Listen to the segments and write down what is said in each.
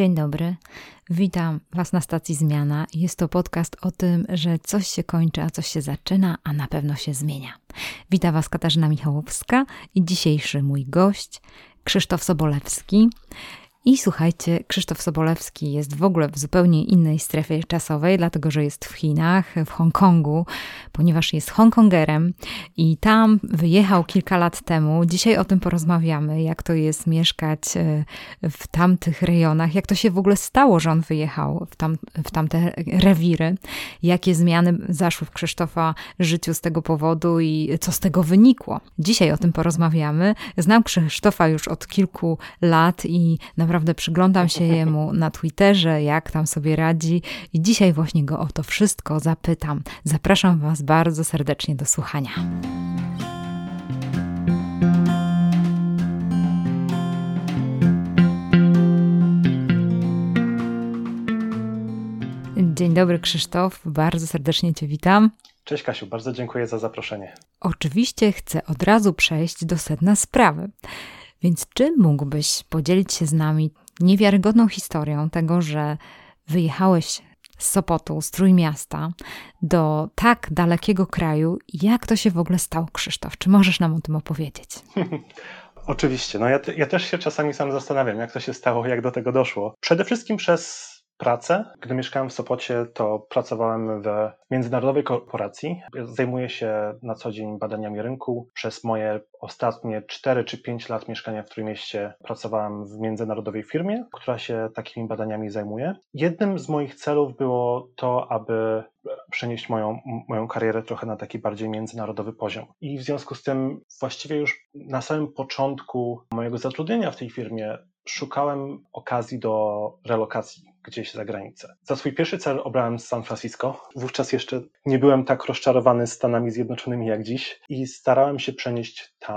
Dzień dobry, witam Was na stacji Zmiana. Jest to podcast o tym, że coś się kończy, a coś się zaczyna, a na pewno się zmienia. Witam Was Katarzyna Michałowska i dzisiejszy mój gość Krzysztof Sobolewski. I słuchajcie, Krzysztof Sobolewski jest w ogóle w zupełnie innej strefie czasowej, dlatego że jest w Chinach, w Hongkongu, ponieważ jest Hongkongerem i tam wyjechał kilka lat temu. Dzisiaj o tym porozmawiamy, jak to jest mieszkać e, w tamtych rejonach, jak to się w ogóle stało, że on wyjechał w, tam, w tamte rewiry, jakie zmiany zaszły w Krzysztofa życiu z tego powodu i co z tego wynikło. Dzisiaj o tym porozmawiamy. Znam Krzysztofa już od kilku lat i naprawdę naprawdę przyglądam się jemu na Twitterze, jak tam sobie radzi i dzisiaj właśnie go o to wszystko zapytam. Zapraszam Was bardzo serdecznie do słuchania. Dzień dobry Krzysztof, bardzo serdecznie Cię witam. Cześć Kasiu, bardzo dziękuję za zaproszenie. Oczywiście chcę od razu przejść do sedna sprawy. Więc czy mógłbyś podzielić się z nami niewiarygodną historią tego, że wyjechałeś z Sopotu, z Trójmiasta, do tak dalekiego kraju? Jak to się w ogóle stało, Krzysztof? Czy możesz nam o tym opowiedzieć? Oczywiście. No ja, ja też się czasami sam zastanawiam, jak to się stało, jak do tego doszło. Przede wszystkim przez pracę. Gdy mieszkałem w Sopocie, to pracowałem w międzynarodowej korporacji. Zajmuję się na co dzień badaniami rynku. Przez moje ostatnie 4 czy 5 lat mieszkania w Trójmieście pracowałem w międzynarodowej firmie, która się takimi badaniami zajmuje. Jednym z moich celów było to, aby przenieść moją, moją karierę trochę na taki bardziej międzynarodowy poziom. I w związku z tym właściwie już na samym początku mojego zatrudnienia w tej firmie szukałem okazji do relokacji gdzieś za granicę. Za swój pierwszy cel obrałem San Francisco. Wówczas jeszcze nie byłem tak rozczarowany Stanami Zjednoczonymi jak dziś i starałem się przenieść tam.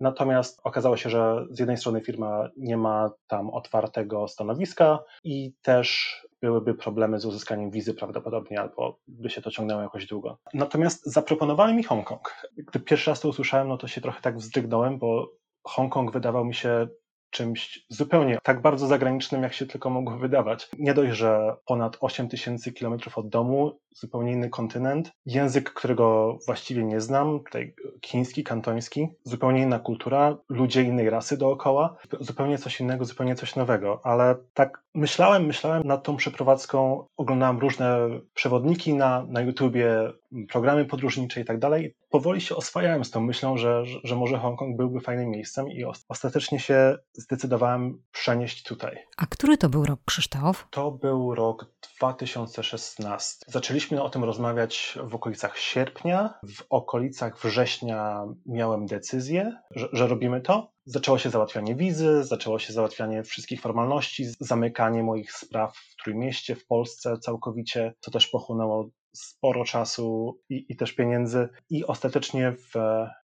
Natomiast okazało się, że z jednej strony firma nie ma tam otwartego stanowiska i też byłyby problemy z uzyskaniem wizy prawdopodobnie, albo by się to ciągnęło jakoś długo. Natomiast zaproponowali mi Hongkong. Gdy pierwszy raz to usłyszałem, no to się trochę tak wzdrygnąłem, bo Hongkong wydawał mi się czymś zupełnie tak bardzo zagranicznym, jak się tylko mogło wydawać. Nie dość, że ponad 8 tysięcy kilometrów od domu, zupełnie inny kontynent, język, którego właściwie nie znam, tutaj chiński, kantoński, zupełnie inna kultura, ludzie innej rasy dookoła, zupełnie coś innego, zupełnie coś nowego, ale tak myślałem, myślałem nad tą przeprowadzką, oglądałem różne przewodniki na, na YouTubie, programy podróżnicze i tak dalej. Powoli się oswajałem z tą myślą, że, że może Hongkong byłby fajnym miejscem i ostatecznie się zdecydowałem przenieść tutaj. A który to był rok, Krzysztof? To był rok 2016. Zaczęliśmy o tym rozmawiać w okolicach sierpnia. W okolicach września miałem decyzję, że, że robimy to. Zaczęło się załatwianie wizy, zaczęło się załatwianie wszystkich formalności, zamykanie moich spraw w Trójmieście, w Polsce całkowicie, co też pochłonęło sporo czasu i, i, też pieniędzy. I ostatecznie w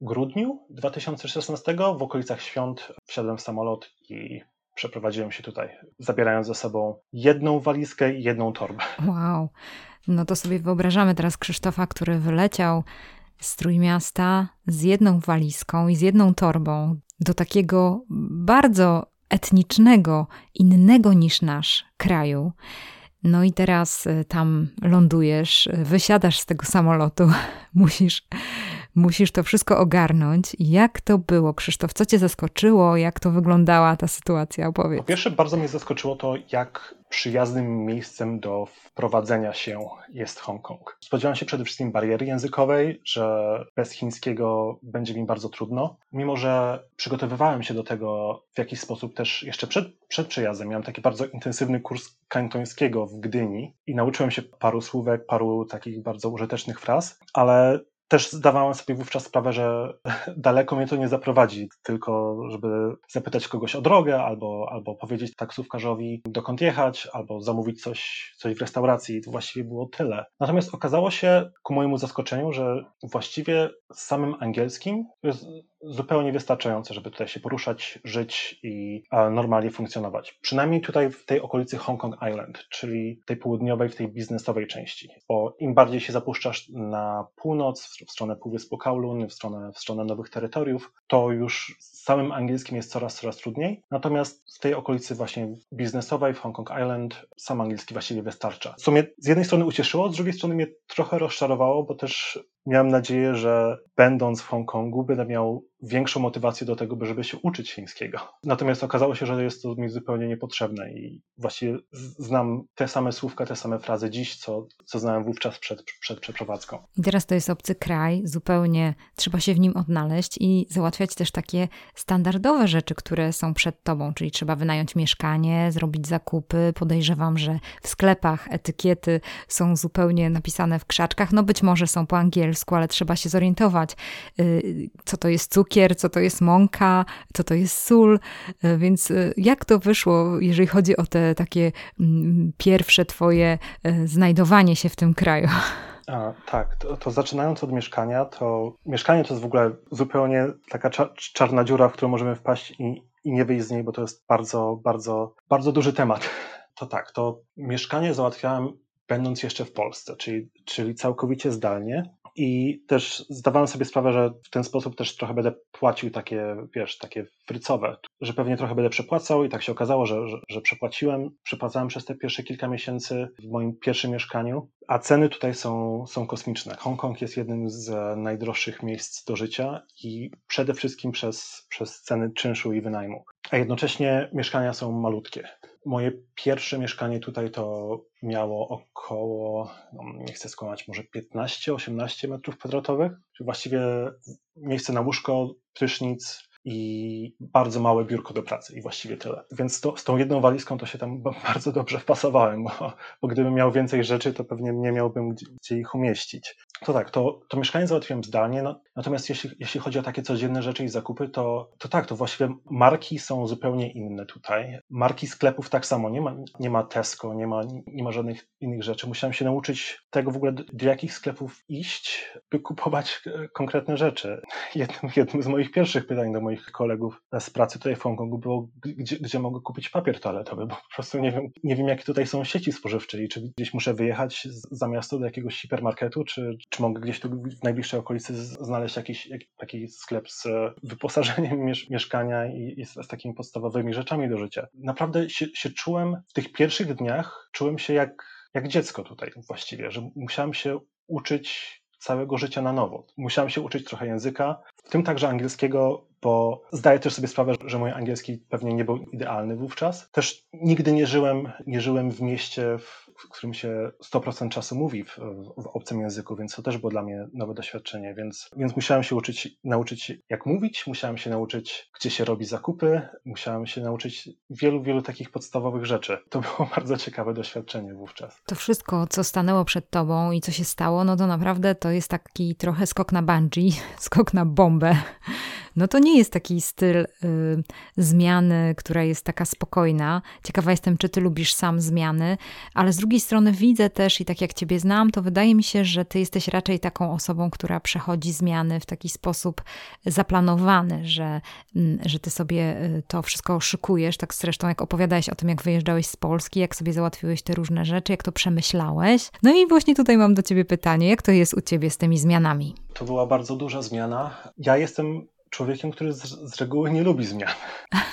grudniu 2016 w okolicach świąt wsiadłem w samolot i przeprowadziłem się tutaj, zabierając ze sobą jedną walizkę i jedną torbę. Wow. No to sobie wyobrażamy teraz Krzysztofa, który wyleciał z Trójmiasta z jedną walizką i z jedną torbą do takiego bardzo etnicznego, innego niż nasz kraju. No i teraz y, tam lądujesz, y, wysiadasz z tego samolotu, musisz, musisz to wszystko ogarnąć. Jak to było, Krzysztof? Co cię zaskoczyło? Jak to wyglądała ta sytuacja? Opowiedz. Po pierwsze, bardzo mnie zaskoczyło to, jak przyjaznym miejscem do wprowadzenia się jest Hongkong. Spodziewałem się przede wszystkim bariery językowej, że bez chińskiego będzie mi bardzo trudno. Mimo, że przygotowywałem się do tego w jakiś sposób też jeszcze przed, przed przyjazdem. Miałem taki bardzo intensywny kurs kantońskiego w Gdyni i nauczyłem się paru słówek, paru takich bardzo użytecznych fraz, ale też zdawałem sobie wówczas sprawę, że daleko mnie to nie zaprowadzi, tylko żeby zapytać kogoś o drogę, albo, albo powiedzieć taksówkarzowi dokąd jechać, albo zamówić coś, coś w restauracji. To właściwie było tyle. Natomiast okazało się, ku mojemu zaskoczeniu, że właściwie z samym angielskim zupełnie wystarczające, żeby tutaj się poruszać, żyć i normalnie funkcjonować. Przynajmniej tutaj w tej okolicy Hong Kong Island, czyli tej południowej, w tej biznesowej części. Bo im bardziej się zapuszczasz na północ, w stronę Półwyspu Kowloon, w stronę, w stronę nowych terytoriów, to już z samym angielskim jest coraz, coraz trudniej. Natomiast w tej okolicy właśnie biznesowej, w Hong Kong Island, sam angielski właściwie wystarcza. Co mnie z jednej strony ucieszyło, z drugiej strony mnie trochę rozczarowało, bo też miałem nadzieję, że będąc w Hongkongu będę miał większą motywację do tego, żeby się uczyć chińskiego. Natomiast okazało się, że jest to mi zupełnie niepotrzebne i właściwie znam te same słówka, te same frazy dziś, co, co znałem wówczas przed, przed przeprowadzką. I teraz to jest obcy kraj, zupełnie trzeba się w nim odnaleźć i załatwiać też takie standardowe rzeczy, które są przed tobą, czyli trzeba wynająć mieszkanie, zrobić zakupy. Podejrzewam, że w sklepach etykiety są zupełnie napisane w krzaczkach, no być może są po angielsku, ale trzeba się zorientować, y, co to jest cukier, cukier, co to jest mąka, co to jest sól. E, więc e, jak to wyszło, jeżeli chodzi o te takie mm, pierwsze twoje e, znajdowanie się w tym kraju? A, tak, to, to, zaczynając od mieszkania, to mieszkanie to jest w ogóle zupełnie taka czarna dziura, w którą możemy wpaść i, i nie wyjść z niej, bo to jest bardzo, bardzo, bardzo duży temat. To tak, to mieszkanie załatwiałem będąc jeszcze w Polsce, czyli, czyli całkowicie zdalnie. I też zdawałem sobie sprawę, że w ten sposób też trochę będę płacił takie, wiesz, takie frycowe, że pewnie trochę będę przepłacał i tak się okazało, że, że, że przepłaciłem. Przepłacałem przez te pierwsze kilka miesięcy w moim pierwszym mieszkaniu, a ceny tutaj są, są kosmiczne. Hongkong jest jednym z najdroższych miejsc do życia i przede wszystkim przez, przez ceny czynszu i wynajmu. A jednocześnie mieszkania są malutkie. Moje pierwsze mieszkanie tutaj to miało około, no nie chcę skłamać, może 15-18 metrów kwadratowych, właściwie miejsce na łóżko, prysznic, i bardzo małe biurko do pracy i właściwie tyle. Więc to, z tą jedną walizką to się tam bardzo dobrze wpasowałem, bo, bo gdybym miał więcej rzeczy, to pewnie nie miałbym gdzie, gdzie ich umieścić. To tak, to, to mieszkanie załatwiłem zdalnie, no, natomiast jeśli, jeśli chodzi o takie codzienne rzeczy i zakupy, to, to tak, to właściwie marki są zupełnie inne tutaj. Marki sklepów tak samo, nie ma, nie ma Tesco, nie ma, nie ma żadnych innych rzeczy. Musiałem się nauczyć tego w ogóle, do jakich sklepów iść, by kupować e, konkretne rzeczy. Jednym, jednym z moich pierwszych pytań do moich kolegów z pracy tutaj w Hongkongu było, gdzie, gdzie mogę kupić papier toaletowy, bo po prostu nie wiem, nie wiem jakie tutaj są sieci spożywcze i czy gdzieś muszę wyjechać za miasto do jakiegoś hipermarketu, czy, czy mogę gdzieś tu w najbliższej okolicy znaleźć jakiś, taki sklep z wyposażeniem mieszkania i, i z, z, takimi podstawowymi rzeczami do życia. Naprawdę się, się czułem w tych pierwszych dniach, czułem się jak, jak dziecko tutaj właściwie, że musiałem się uczyć całego życia na nowo. Musiałem się uczyć trochę języka, w tym także angielskiego, bo zdaję też sobie sprawę, że mój angielski pewnie nie był idealny wówczas. Też nigdy nie żyłem, nie żyłem w mieście, w, którym się 100% czasu mówi w, w, obcym języku, więc to też było dla mnie nowe doświadczenie, więc, więc musiałem się uczyć, nauczyć jak mówić, musiałem się nauczyć, gdzie się robi zakupy, musiałem się nauczyć wielu, wielu takich podstawowych rzeczy. To było bardzo ciekawe doświadczenie wówczas. To wszystko, co stanęło przed tobą i co się stało, no to naprawdę to jest taki trochę skok na bungee, skok na bombę no to nie jest taki styl y, zmiany, która jest taka spokojna. Ciekawa jestem, czy ty lubisz sam zmiany, ale z drugiej strony widzę też i tak jak ciebie znam, to wydaje mi się, że ty jesteś raczej taką osobą, która przechodzi zmiany w taki sposób zaplanowany, że, y, że ty sobie y, to wszystko szykujesz, tak zresztą jak opowiadałeś o tym, jak wyjeżdżałeś z Polski, jak sobie załatwiłeś te różne rzeczy, jak to przemyślałeś. No i właśnie tutaj mam do ciebie pytanie, jak to jest u ciebie z tymi zmianami? To była bardzo duża zmiana. Ja jestem człowiekiem, który z, z, reguły nie lubi zmian.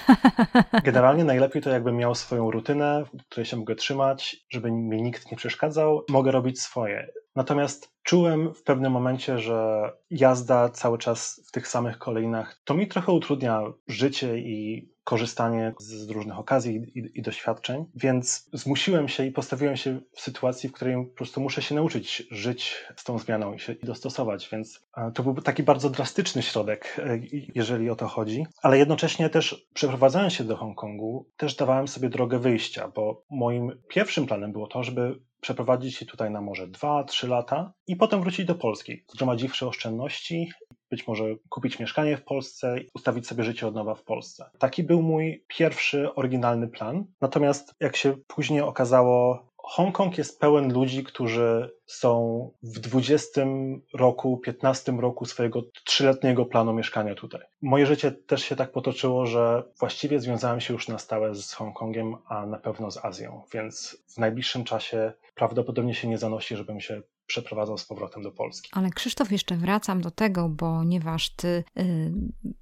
Generalnie najlepiej to jakbym miał swoją rutynę, w której się mogę trzymać, żeby mi nikt nie przeszkadzał, mogę robić swoje. Natomiast czułem w pewnym momencie, że jazda cały czas w tych samych kolejnach to mi trochę utrudnia życie i korzystanie z, różnych okazji i, i, doświadczeń, więc zmusiłem się i postawiłem się w sytuacji, w której po prostu muszę się nauczyć żyć z tą zmianą i się i dostosować, więc to był taki bardzo drastyczny środek, e, jeżeli o to chodzi, ale jednocześnie też przeprowadzając się do Hongkongu, też dawałem sobie drogę wyjścia, bo moim pierwszym planem było to, żeby przeprowadzić się tutaj na może 2-3 lata i potem wrócić do Polski, zgromadziwszy oszczędności być może kupić mieszkanie w Polsce ustawić sobie życie od nowa w Polsce. Taki był mój pierwszy oryginalny plan. Natomiast jak się później okazało, Hongkong jest pełen ludzi, którzy są w 20 roku, 15 roku swojego trzyletniego planu mieszkania tutaj. Moje życie też się tak potoczyło, że właściwie związałem się już na stałe z Hongkongiem, a na pewno z Azją, więc w najbliższym czasie prawdopodobnie się nie zanosi, żebym się przeprowadzał z powrotem do Polski. Ale Krzysztof, jeszcze wracam do tego, ponieważ ty y,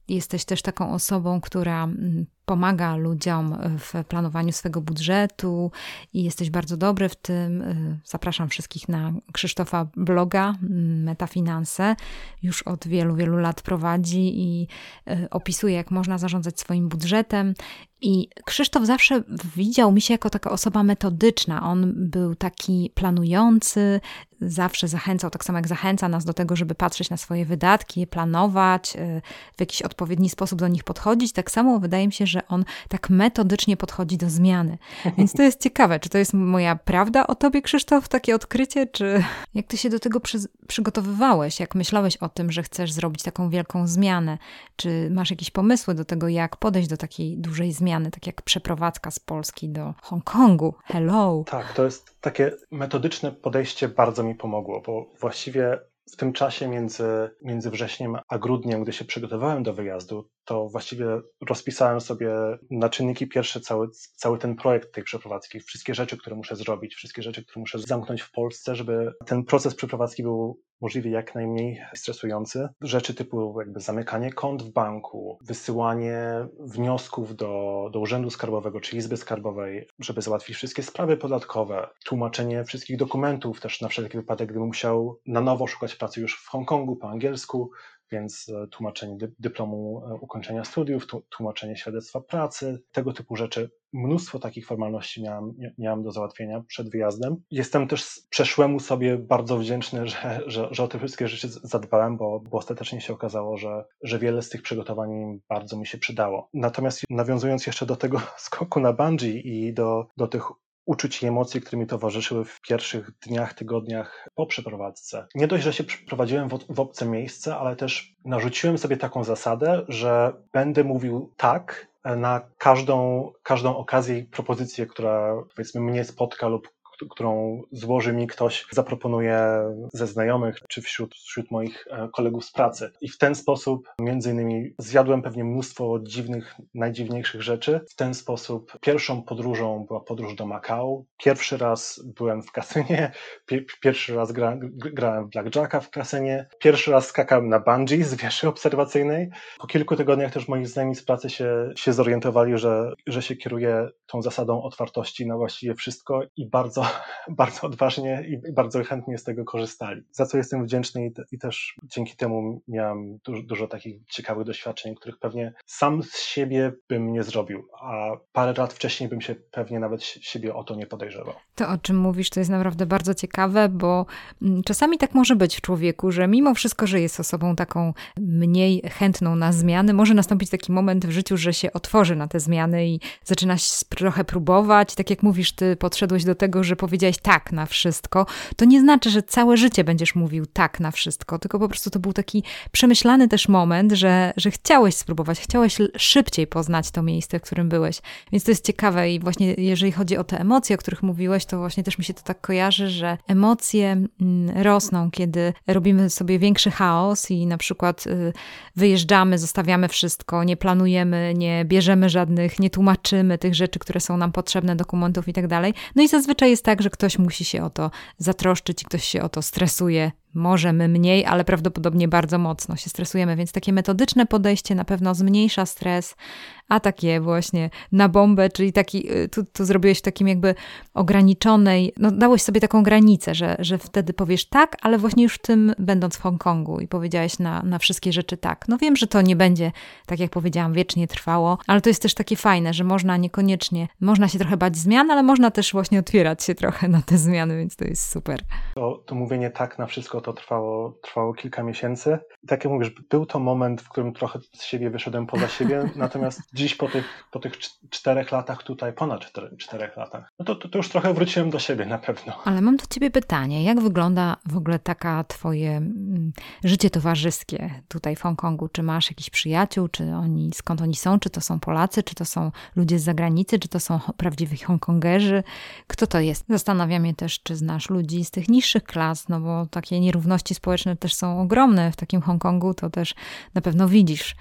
jesteś też taką osobą, która y, pomaga ludziom w planowaniu swego budżetu i jesteś bardzo dobry w tym. Y, zapraszam wszystkich na Krzysztofa bloga mm, Metafinanse. Już od wielu, wielu lat prowadzi i y, opisuje, jak można zarządzać swoim budżetem. I Krzysztof zawsze widział mi się jako taka osoba metodyczna. On był taki planujący, zawsze zachęcał, tak samo jak zachęca nas do tego, żeby patrzeć na swoje wydatki, planować, y, w jakiś odpowiedni sposób do nich podchodzić. Tak samo wydaje mi się, że on tak metodycznie podchodzi do zmiany. Więc to jest ciekawe, czy to jest moja prawda o tobie, Krzysztof, takie odkrycie, czy jak ty się do tego przy, przygotowywałeś, jak myślałeś o tym, że chcesz zrobić taką wielką zmianę? Czy masz jakieś pomysły do tego, jak podejść do takiej dużej zmiany, tak jak przeprowadzka z Polski do Hongkongu? Hello! Tak, to jest takie metodyczne podejście bardzo mi pomogło, bo właściwie w tym czasie między, między wrześniem a grudniem, gdy się przygotowałem do wyjazdu, to właściwie rozpisałem sobie na czynniki pierwsze cały, cały ten projekt tej przeprowadzki, wszystkie rzeczy, które muszę zrobić, wszystkie rzeczy, które muszę zamknąć w Polsce, żeby ten proces przeprowadzki był możliwie jak najmniej stresujący. Rzeczy typu jakby zamykanie kont w banku, wysyłanie wniosków do, do Urzędu Skarbowego czy Izby Skarbowej, żeby załatwić wszystkie sprawy podatkowe, tłumaczenie wszystkich dokumentów też na wszelki wypadek, gdybym musiał na nowo szukać pracy już w Hongkongu po angielsku, więc e, tłumaczenie dyplomu e, ukończenia studiów, tłumaczenie świadectwa pracy, tego typu rzeczy. Mnóstwo takich formalności miałem, miałem do załatwienia przed wyjazdem. Jestem też przeszłemu sobie bardzo wdzięczny, że, że, że o te wszystkie rzeczy zadbałem, bo, bo ostatecznie się okazało, że, że wiele z tych przygotowań bardzo mi się przydało. Natomiast nawiązując jeszcze do tego skoku na bungee i do, do tych uczuć i emocji, które mi towarzyszyły w pierwszych dniach, tygodniach po przeprowadzce. Nie dość, że się przeprowadziłem w, w obce miejsce, ale też narzuciłem sobie taką zasadę, że będę mówił tak na każdą, każdą okazję i propozycję, która powiedzmy mnie spotka lub którą złoży mi ktoś, zaproponuje ze znajomych czy wśród, wśród moich e, kolegów z pracy. I w ten sposób, między innymi, zjadłem pewnie mnóstwo dziwnych, najdziwniejszych rzeczy. W ten sposób pierwszą podróżą była podróż do Makao. Pierwszy raz byłem w kasynie, pierwszy raz gra, grałem w blackjacka w kasynie, pierwszy raz skakałem na bungee z wieży obserwacyjnej. Po kilku tygodniach też moi znajomi z pracy się, się zorientowali, że, że się kieruję tą zasadą otwartości na właściwie wszystko i bardzo bardzo odważnie i bardzo chętnie z tego korzystali. Za co jestem wdzięczny i, i też dzięki temu miałem dużo, dużo takich ciekawych doświadczeń, których pewnie sam z siebie bym nie zrobił, a parę lat wcześniej bym się pewnie nawet siebie o to nie podejrzewał. To, o czym mówisz, to jest naprawdę bardzo ciekawe, bo mm, czasami tak może być w człowieku, że mimo wszystko, że jest osobą taką mniej chętną na zmiany, może nastąpić taki moment w życiu, że się otworzy na te zmiany i zaczyna trochę próbować. Tak jak mówisz, ty podszedłeś do tego, że powiedziałeś tak na wszystko, to nie znaczy, że całe życie będziesz mówił tak na wszystko, tylko po prostu to był taki przemyślany też moment, że, że chciałeś spróbować, chciałeś szybciej poznać to miejsce, w którym byłeś. Więc to jest ciekawe i właśnie jeżeli chodzi o te emocje, o których mówiłeś, to właśnie też mi się to tak kojarzy, że emocje mm, rosną, kiedy robimy sobie większy chaos i na przykład y, wyjeżdżamy, zostawiamy wszystko, nie planujemy, nie bierzemy żadnych, nie tłumaczymy tych rzeczy, które są nam potrzebne, dokumentów i tak dalej. No i zazwyczaj jest tak, że ktoś musi się o to zatroszczyć i ktoś się o to stresuje, może my mniej, ale prawdopodobnie bardzo mocno się stresujemy, więc takie metodyczne podejście na pewno zmniejsza stres, a takie właśnie na bombę, czyli taki, y, tu, tu zrobiłeś w takim jakby ograniczonej, no dałeś sobie taką granicę, że, że wtedy powiesz tak, ale właśnie już w tym będąc w Hongkongu i powiedziałeś na, na wszystkie rzeczy tak. No wiem, że to nie będzie, tak jak powiedziałam, wiecznie trwało, ale to jest też takie fajne, że można niekoniecznie, można się trochę bać zmian, ale można też właśnie otwierać się trochę na te zmiany, więc to jest super. To, to mówienie tak na wszystko to trwało, trwało kilka miesięcy. I tak jak mówisz, był to moment, w którym trochę z siebie wyszedłem poza siebie, natomiast dziś po tych, po tych czterech latach tutaj, ponad czterech latach, no to, to, to, już trochę wróciłem do siebie na pewno. Ale mam do ciebie pytanie, jak wygląda w ogóle taka twoje mm, życie towarzyskie tutaj w Hongkongu? Czy masz jakichś przyjaciół, czy oni, skąd oni są? Czy to są Polacy, czy to są ludzie z zagranicy, czy to są prawdziwi Hongkongerzy? Kto to jest? Zastanawiam się też, czy znasz ludzi z tych niższych klas, no bo takie nierówności społeczne też są ogromne w takim Hongkongu, to też na pewno widzisz.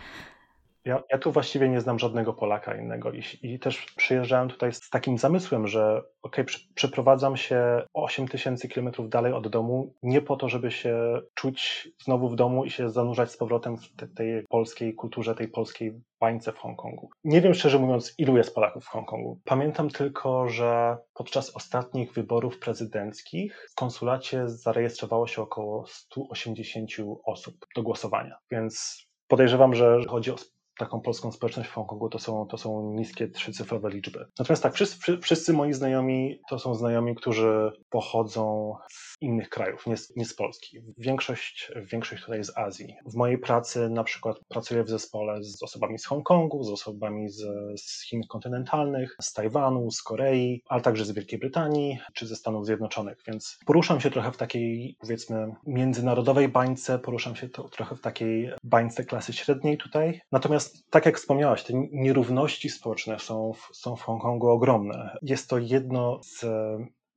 Ja, ja, tu właściwie nie znam żadnego Polaka innego i, i też przyjeżdżałem tutaj z takim zamysłem, że ok, przeprowadzam się 8 tysięcy kilometrów dalej od domu, nie po to, żeby się czuć znowu w domu i się zanurzać z powrotem w te, tej polskiej kulturze, tej polskiej bańce w Hongkongu. Nie wiem szczerze mówiąc, ilu jest Polaków w Hongkongu. Pamiętam tylko, że podczas ostatnich wyborów prezydenckich w konsulacie zarejestrowało się około 180 osób do głosowania, więc podejrzewam, że chodzi o taką polską społeczność w Hongkongu, to są, to są niskie trzycyfrowe liczby. Natomiast tak, wszyscy, wszyscy moi znajomi to są znajomi, którzy pochodzą z innych krajów, nie z, nie z Polski. Większość, większość tutaj z Azji. W mojej pracy na przykład pracuję w zespole z osobami z Hongkongu, z osobami z, z Chin kontynentalnych, z Tajwanu, z Korei, ale także z Wielkiej Brytanii czy ze Stanów Zjednoczonych, więc poruszam się trochę w takiej, powiedzmy, międzynarodowej bańce, poruszam się to, trochę w takiej bańce klasy średniej tutaj. Natomiast tak jak wspomniałaś, te nierówności społeczne są w, są w Hongkongu ogromne. Jest to jedno z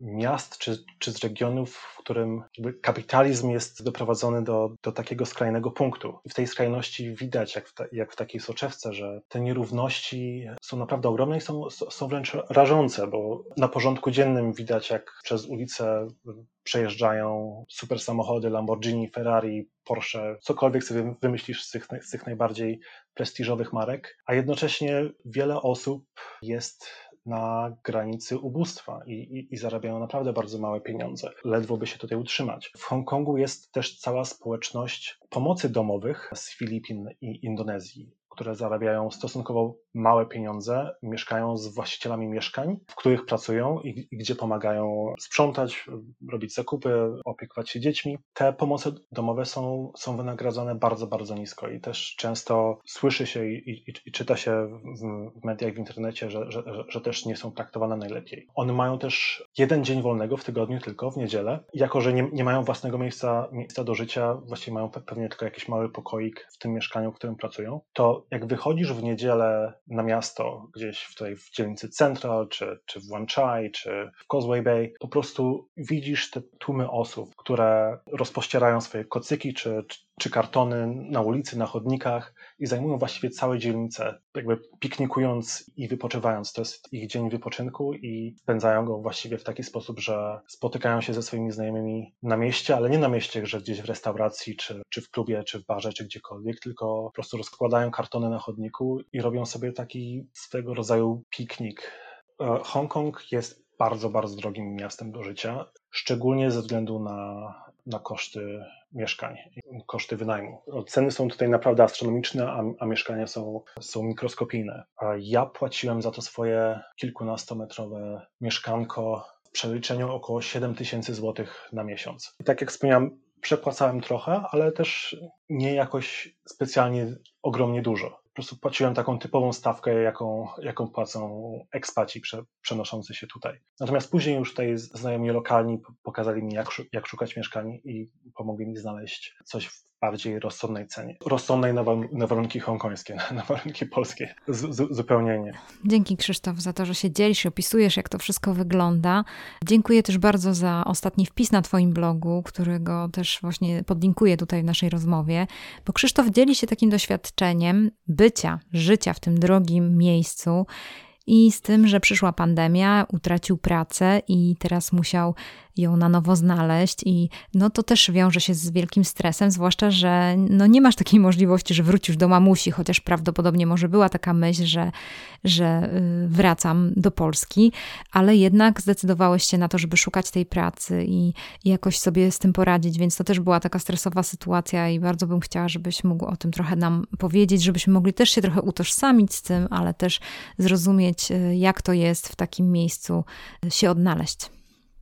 miast czy, czy z regionów, w którym kapitalizm jest doprowadzony do, do takiego skrajnego punktu. I w tej skrajności widać, jak w, ta, jak w takiej soczewce, że te nierówności są naprawdę ogromne i są, są wręcz rażące, bo na porządku dziennym widać, jak przez ulicę przejeżdżają super samochody Lamborghini, Ferrari, Porsche, cokolwiek sobie wymyślisz z tych, z tych najbardziej prestiżowych marek, a jednocześnie wiele osób jest na granicy ubóstwa i, i, i, zarabiają naprawdę bardzo małe pieniądze. Ledwo by się tutaj utrzymać. W Hongkongu jest też cała społeczność pomocy domowych z Filipin i Indonezji które zarabiają stosunkowo małe pieniądze, mieszkają z właścicielami mieszkań, w których pracują i, i, gdzie pomagają sprzątać, robić zakupy, opiekować się dziećmi. Te pomoce domowe są, są wynagradzane bardzo, bardzo nisko i też często słyszy się i, i, i czyta się w, mediach, w internecie, że, że, że, też nie są traktowane najlepiej. One mają też jeden dzień wolnego w tygodniu tylko, w niedzielę. Jako, że nie, nie mają własnego miejsca, miejsca do życia, właściwie mają pewnie tylko jakiś mały pokoik w tym mieszkaniu, w którym pracują, to jak wychodzisz w niedzielę na miasto, gdzieś tutaj w dzielnicy Central, czy, czy w Wan Chai, czy w Causeway Bay, po prostu widzisz te tłumy osób, które rozpościerają swoje kocyki, czy, czy kartony na ulicy, na chodnikach i zajmują właściwie całe dzielnice, jakby piknikując i wypoczywając. To jest ich dzień wypoczynku i spędzają go właściwie w taki sposób, że spotykają się ze swoimi znajomymi na mieście, ale nie na mieście, że gdzieś w restauracji, czy, czy w klubie, czy w barze, czy gdziekolwiek, tylko po prostu rozkładają kartony na chodniku i robią sobie taki swego rodzaju piknik. E, Hongkong jest bardzo, bardzo drogim miastem do życia, szczególnie ze względu na, na koszty mieszkań, koszty wynajmu. Ceny są tutaj naprawdę astronomiczne, a, a mieszkania są, są mikroskopijne. Ja płaciłem za to swoje kilkunastometrowe mieszkanko w przeliczeniu około 7 tysięcy złotych na miesiąc. I tak jak wspomniałem, przepłacałem trochę, ale też nie jakoś specjalnie ogromnie dużo prostu płaciłem taką typową stawkę, jaką, jaką płacą ekspaci prze, przenoszący się tutaj. Natomiast później już tutaj znajomi lokalni pokazali mi, jak, jak szukać mieszkań i pomogli mi znaleźć coś w bardziej rozsądnej cenie. Rozsądnej na, na warunki hongkońskie, na warunki polskie. Z, zupełnie nie. Dzięki Krzysztof za to, że się dzielisz i opisujesz, jak to wszystko wygląda. Dziękuję też bardzo za ostatni wpis na Twoim blogu, którego też właśnie podlinkuję tutaj w naszej rozmowie, bo Krzysztof dzieli się takim doświadczeniem bycia, życia w tym drogim miejscu i z tym, że przyszła pandemia, utracił pracę i teraz musiał ją na nowo znaleźć. I no to też wiąże się z wielkim stresem, zwłaszcza, że no nie masz takiej możliwości, że wrócisz do mamusi, chociaż prawdopodobnie może była taka myśl, że, że y, wracam do Polski, ale jednak zdecydowałeś się na to, żeby szukać tej pracy i, i jakoś sobie z tym poradzić, więc to też była taka stresowa sytuacja i bardzo bym chciała, żebyś mógł o tym trochę nam powiedzieć, żebyśmy mogli też się trochę utożsamić z tym, ale też zrozumieć, y, jak to jest w takim miejscu y, się odnaleźć.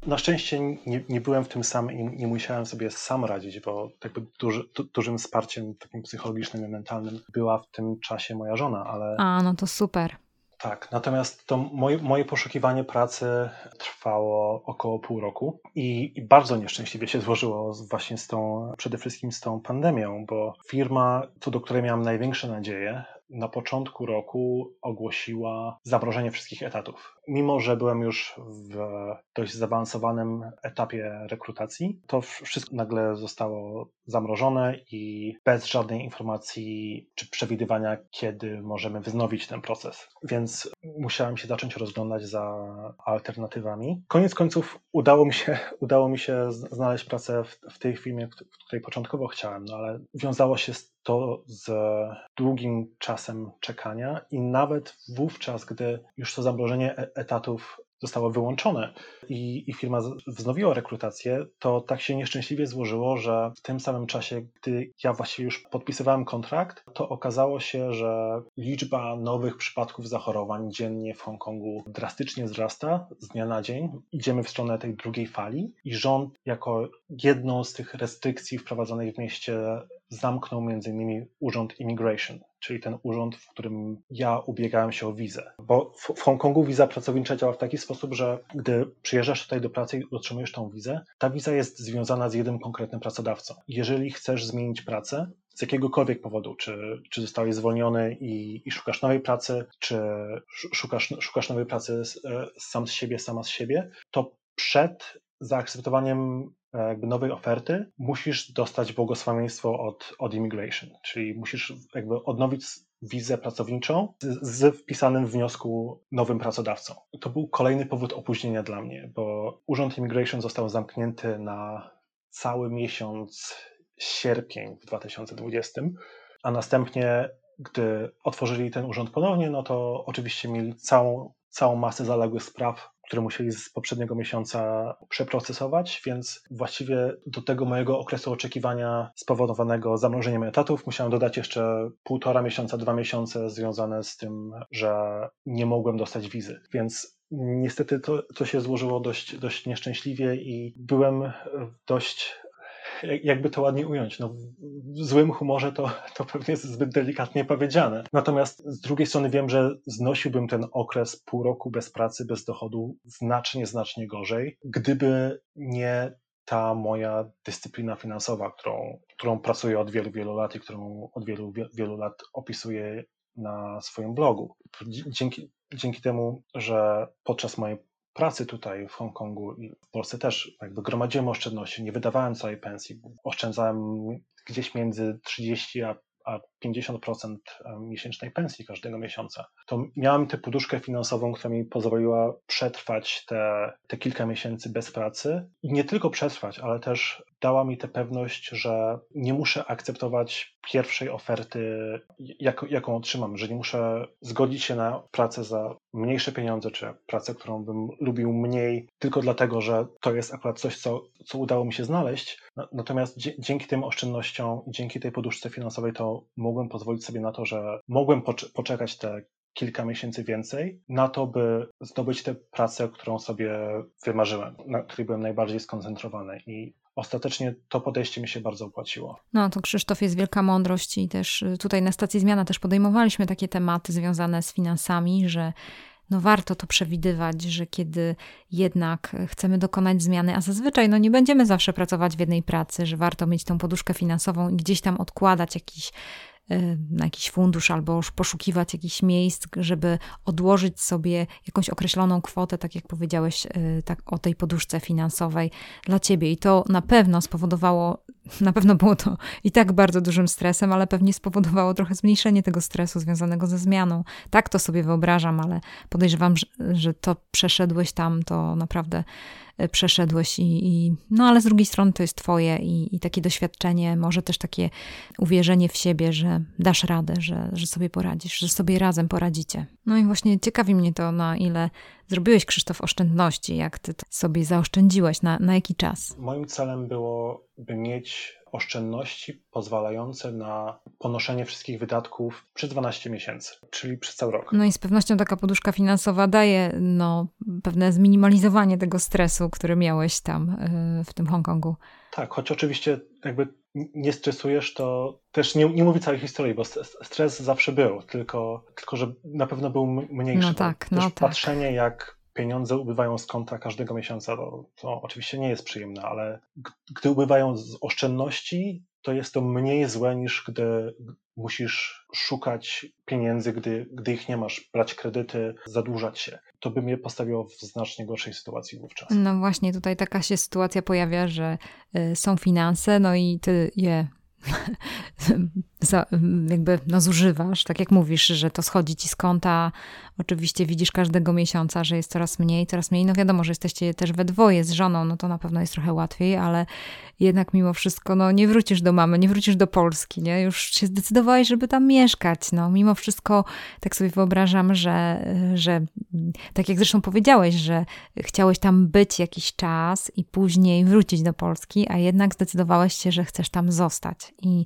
Na szczęście nie, nie byłem w tym sam i nie musiałem sobie sam radzić, bo jakby duży, du, dużym wsparciem takim psychologicznym i mentalnym była w tym czasie moja żona, ale... A, no to super. Tak, natomiast to moje, moje poszukiwanie pracy trwało około pół roku i, i, bardzo nieszczęśliwie się złożyło właśnie z tą, przede wszystkim z tą pandemią, bo firma, co do której miałem największe nadzieje, na początku roku ogłosiła zamrożenie wszystkich etatów. Mimo, że byłem już w dość zaawansowanym etapie rekrutacji, to wszystko nagle zostało zamrożone i bez żadnej informacji czy przewidywania, kiedy możemy wznowić ten proces. Więc musiałem się zacząć rozglądać za alternatywami. Koniec końców udało mi się, udało mi się znaleźć pracę w, w tej firmie, w której początkowo chciałem, no ale wiązało się to z długim czasem czekania i nawet wówczas, gdy już to zamrożenie e, etatów zostało wyłączone i, i, firma wznowiła rekrutację, to tak się nieszczęśliwie złożyło, że w tym samym czasie, gdy ja właściwie już podpisywałem kontrakt, to okazało się, że liczba nowych przypadków zachorowań dziennie w Hongkongu drastycznie wzrasta z dnia na dzień. Idziemy w stronę tej drugiej fali i rząd jako jedną z tych restrykcji wprowadzonych w mieście zamknął między innymi Urząd Immigration, czyli ten urząd, w którym ja ubiegałem się o wizę. Bo w, w Hongkongu wiza pracownicza działa w taki sposób, że gdy przyjeżdżasz tutaj do pracy i otrzymujesz tą wizę, ta wiza jest związana z jednym konkretnym pracodawcą. Jeżeli chcesz zmienić pracę, z jakiegokolwiek powodu, czy, czy zostałeś zwolniony i, i szukasz nowej pracy, czy szukasz, szukasz nowej pracy e, sam z siebie, sama z siebie, to przed zaakceptowaniem jakby nowej oferty, musisz dostać błogosławieństwo od, od immigration, czyli musisz jakby odnowić wizę pracowniczą z, z wpisanym w wniosku nowym pracodawcą. To był kolejny powód opóźnienia dla mnie, bo Urząd Immigration został zamknięty na cały miesiąc sierpień w 2020, a następnie, gdy otworzyli ten urząd ponownie, no to oczywiście mieli całą, całą masę zaległych spraw, które musieli z poprzedniego miesiąca przeprocesować, więc właściwie do tego mojego okresu oczekiwania spowodowanego zamrożeniem etatów musiałem dodać jeszcze półtora miesiąca, dwa miesiące związane z tym, że nie mogłem dostać wizy. Więc niestety to, to się złożyło dość, dość nieszczęśliwie i byłem dość jakby to ładnie ująć, no, w złym humorze to, to pewnie jest zbyt delikatnie powiedziane. Natomiast z drugiej strony wiem, że znosiłbym ten okres pół roku bez pracy, bez dochodu znacznie, znacznie gorzej, gdyby nie ta moja dyscyplina finansowa, którą, którą pracuję od wielu, wielu lat i którą od wielu, wielu lat opisuję na swoim blogu. Dzięki, dzięki temu, że podczas mojej pracy tutaj w Hongkongu i w Polsce też jakby gromadziłem oszczędności, nie wydawałem całej pensji, oszczędzałem gdzieś między 30 a a 50% miesięcznej pensji każdego miesiąca, to miałem tę poduszkę finansową, która mi pozwoliła przetrwać te, te kilka miesięcy bez pracy i nie tylko przetrwać, ale też dała mi tę pewność, że nie muszę akceptować pierwszej oferty, jak, jaką otrzymam, że nie muszę zgodzić się na pracę za mniejsze pieniądze, czy pracę, którą bym lubił mniej, tylko dlatego, że to jest akurat coś, co, co udało mi się znaleźć. Natomiast dzięki tym oszczędnościom i dzięki tej poduszce finansowej to mogłem pozwolić sobie na to, że mogłem poczekać te kilka miesięcy więcej na to, by zdobyć tę pracę, którą sobie wymarzyłem, na której byłem najbardziej skoncentrowany. I ostatecznie to podejście mi się bardzo opłaciło. No to Krzysztof jest wielka mądrość i też y, tutaj na stacji Zmiana też podejmowaliśmy takie tematy związane z finansami, że no warto to przewidywać, że kiedy jednak chcemy dokonać zmiany, a zazwyczaj no nie będziemy zawsze pracować w jednej pracy, że warto mieć tą poduszkę finansową i gdzieś tam odkładać jakiś na jakiś fundusz albo poszukiwać jakichś miejsc, żeby odłożyć sobie jakąś określoną kwotę, tak jak powiedziałeś y, tak, o tej poduszce finansowej dla ciebie. I to na pewno spowodowało, na pewno było to i tak bardzo dużym stresem, ale pewnie spowodowało trochę zmniejszenie tego stresu związanego ze zmianą. Tak to sobie wyobrażam, ale podejrzewam, że, że to przeszedłeś tam, to naprawdę E, przeszedłeś i, i, no ale z drugiej strony to jest twoje i, i, takie doświadczenie, może też takie uwierzenie w siebie, że dasz radę, że, że sobie poradzisz, że sobie razem poradzicie. No i właśnie ciekawi mnie to, na ile zrobiłeś, Krzysztof, oszczędności, jak ty sobie zaoszczędziłeś, na, na jaki czas? Moim celem było, by mieć oszczędności pozwalające na ponoszenie wszystkich wydatków przez 12 miesięcy, czyli przez cały rok. No i z pewnością taka poduszka finansowa daje no, pewne zminimalizowanie tego stresu, który miałeś tam y, w tym Hongkongu. Tak, choć oczywiście jakby nie stresujesz, to też nie, nie mówię całej historii, bo stres zawsze był, tylko, tylko że na pewno był mniejszy. No tak, no tak. Patrzenie, jak pieniądze ubywają z konta każdego miesiąca, to, to oczywiście nie jest przyjemne, ale gdy ubywają z oszczędności, to jest to mniej złe niż gdy musisz szukać pieniędzy, gdy, gdy ich nie masz, brać kredyty, zadłużać się. To by mnie postawiło w znacznie gorszej sytuacji wówczas. No właśnie, tutaj taka się sytuacja pojawia, że y, są finanse, no i ty je jakby no, zużywasz, tak jak mówisz, że to schodzi ci z konta. Oczywiście widzisz każdego miesiąca, że jest coraz mniej, coraz mniej. No wiadomo, że jesteście też we dwoje z żoną, no to na pewno jest trochę łatwiej, ale jednak mimo wszystko, no nie wrócisz do mamy, nie wrócisz do Polski, nie? Już się zdecydowałeś, żeby tam mieszkać, no mimo wszystko tak sobie wyobrażam, że, że tak jak zresztą powiedziałeś, że chciałeś tam być jakiś czas i później wrócić do Polski, a jednak zdecydowałeś się, że chcesz tam zostać i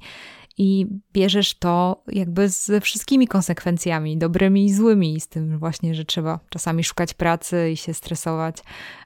i bierzesz to jakby ze wszystkimi konsekwencjami, dobrymi i złymi, z tym właśnie, że trzeba czasami szukać pracy i się stresować,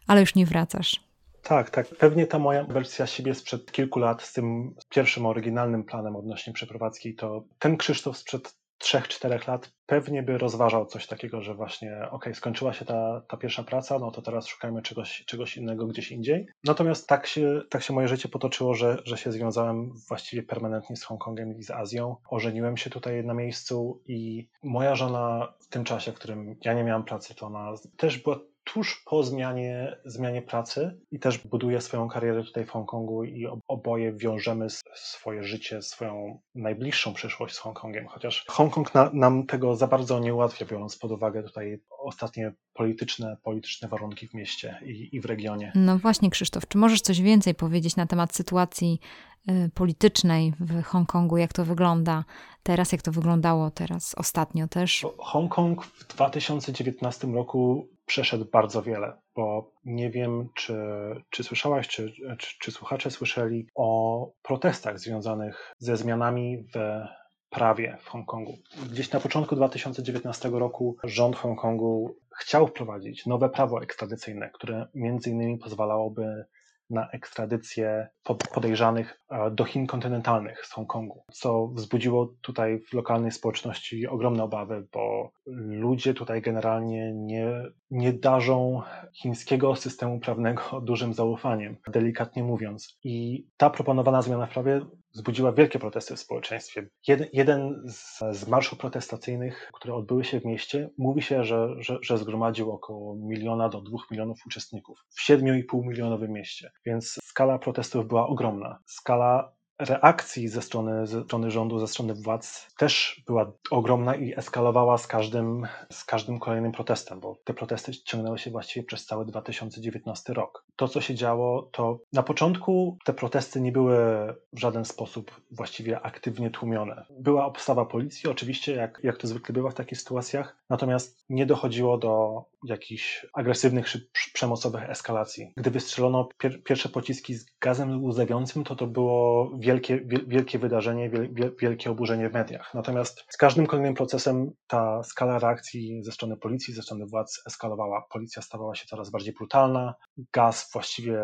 ale już nie wracasz. Tak, tak. Pewnie ta moja wersja siebie sprzed kilku lat z tym pierwszym oryginalnym planem odnośnie przeprowadzki, to ten Krzysztof sprzed trzech, czterech lat pewnie by rozważał coś takiego, że właśnie ok, skończyła się ta, ta pierwsza praca, no to teraz szukajmy czegoś, czegoś innego gdzieś indziej. Natomiast tak się, tak się moje życie potoczyło, że, że się związałem właściwie permanentnie z Hongkongiem i z Azją. Ożeniłem się tutaj na miejscu i moja żona w tym czasie, w którym ja nie miałam pracy, to ona też była tuż po zmianie, zmianie pracy i też buduje swoją karierę tutaj w Hongkongu i oboje wiążemy swoje życie, swoją najbliższą przyszłość z Hongkongiem, chociaż Hongkong na, nam tego za bardzo nie ułatwia, biorąc pod uwagę tutaj ostatnie polityczne, polityczne warunki w mieście i, i w regionie. No właśnie Krzysztof, czy możesz coś więcej powiedzieć na temat sytuacji y, politycznej w Hongkongu, jak to wygląda teraz, jak to wyglądało teraz ostatnio też? Hongkong w 2019 roku przeszedł bardzo wiele, bo nie wiem, czy, czy słyszałaś, czy, czy, czy słuchacze słyszeli o protestach związanych ze zmianami w prawie w Hongkongu. Gdzieś na początku 2019 roku rząd Hongkongu chciał wprowadzić nowe prawo ekstradycyjne, które między innymi pozwalałoby na ekstradycję podejrzanych do Chin kontynentalnych z Hongkongu, co wzbudziło tutaj w lokalnej społeczności ogromne obawy, bo ludzie tutaj generalnie nie, nie darzą chińskiego systemu prawnego dużym zaufaniem, delikatnie mówiąc. I ta proponowana zmiana w prawie wzbudziła wielkie protesty w społeczeństwie. Jeden, jeden z, z marszów protestacyjnych, które odbyły się w mieście, mówi się, że, że, że zgromadził około miliona do dwóch milionów uczestników w 7,5 milionowym mieście. Więc skala protestów była ogromna. Skala reakcji ze strony, ze strony rządu, ze strony władz też była ogromna i eskalowała z każdym, z każdym kolejnym protestem, bo te protesty ciągnęły się właściwie przez cały 2019 rok. To, co się działo, to na początku te protesty nie były w żaden sposób właściwie aktywnie tłumione. Była obstawa policji, oczywiście, jak, jak to zwykle bywa w takich sytuacjach, natomiast nie dochodziło do jakichś agresywnych przemocowych eskalacji. Gdy wystrzelono pier pierwsze pociski z gazem łzawiącym, to to było wielkie, wielkie wydarzenie, wielkie oburzenie w mediach. Natomiast z każdym kolejnym procesem ta skala reakcji ze strony policji, ze strony władz eskalowała. Policja stawała się coraz bardziej brutalna, gaz właściwie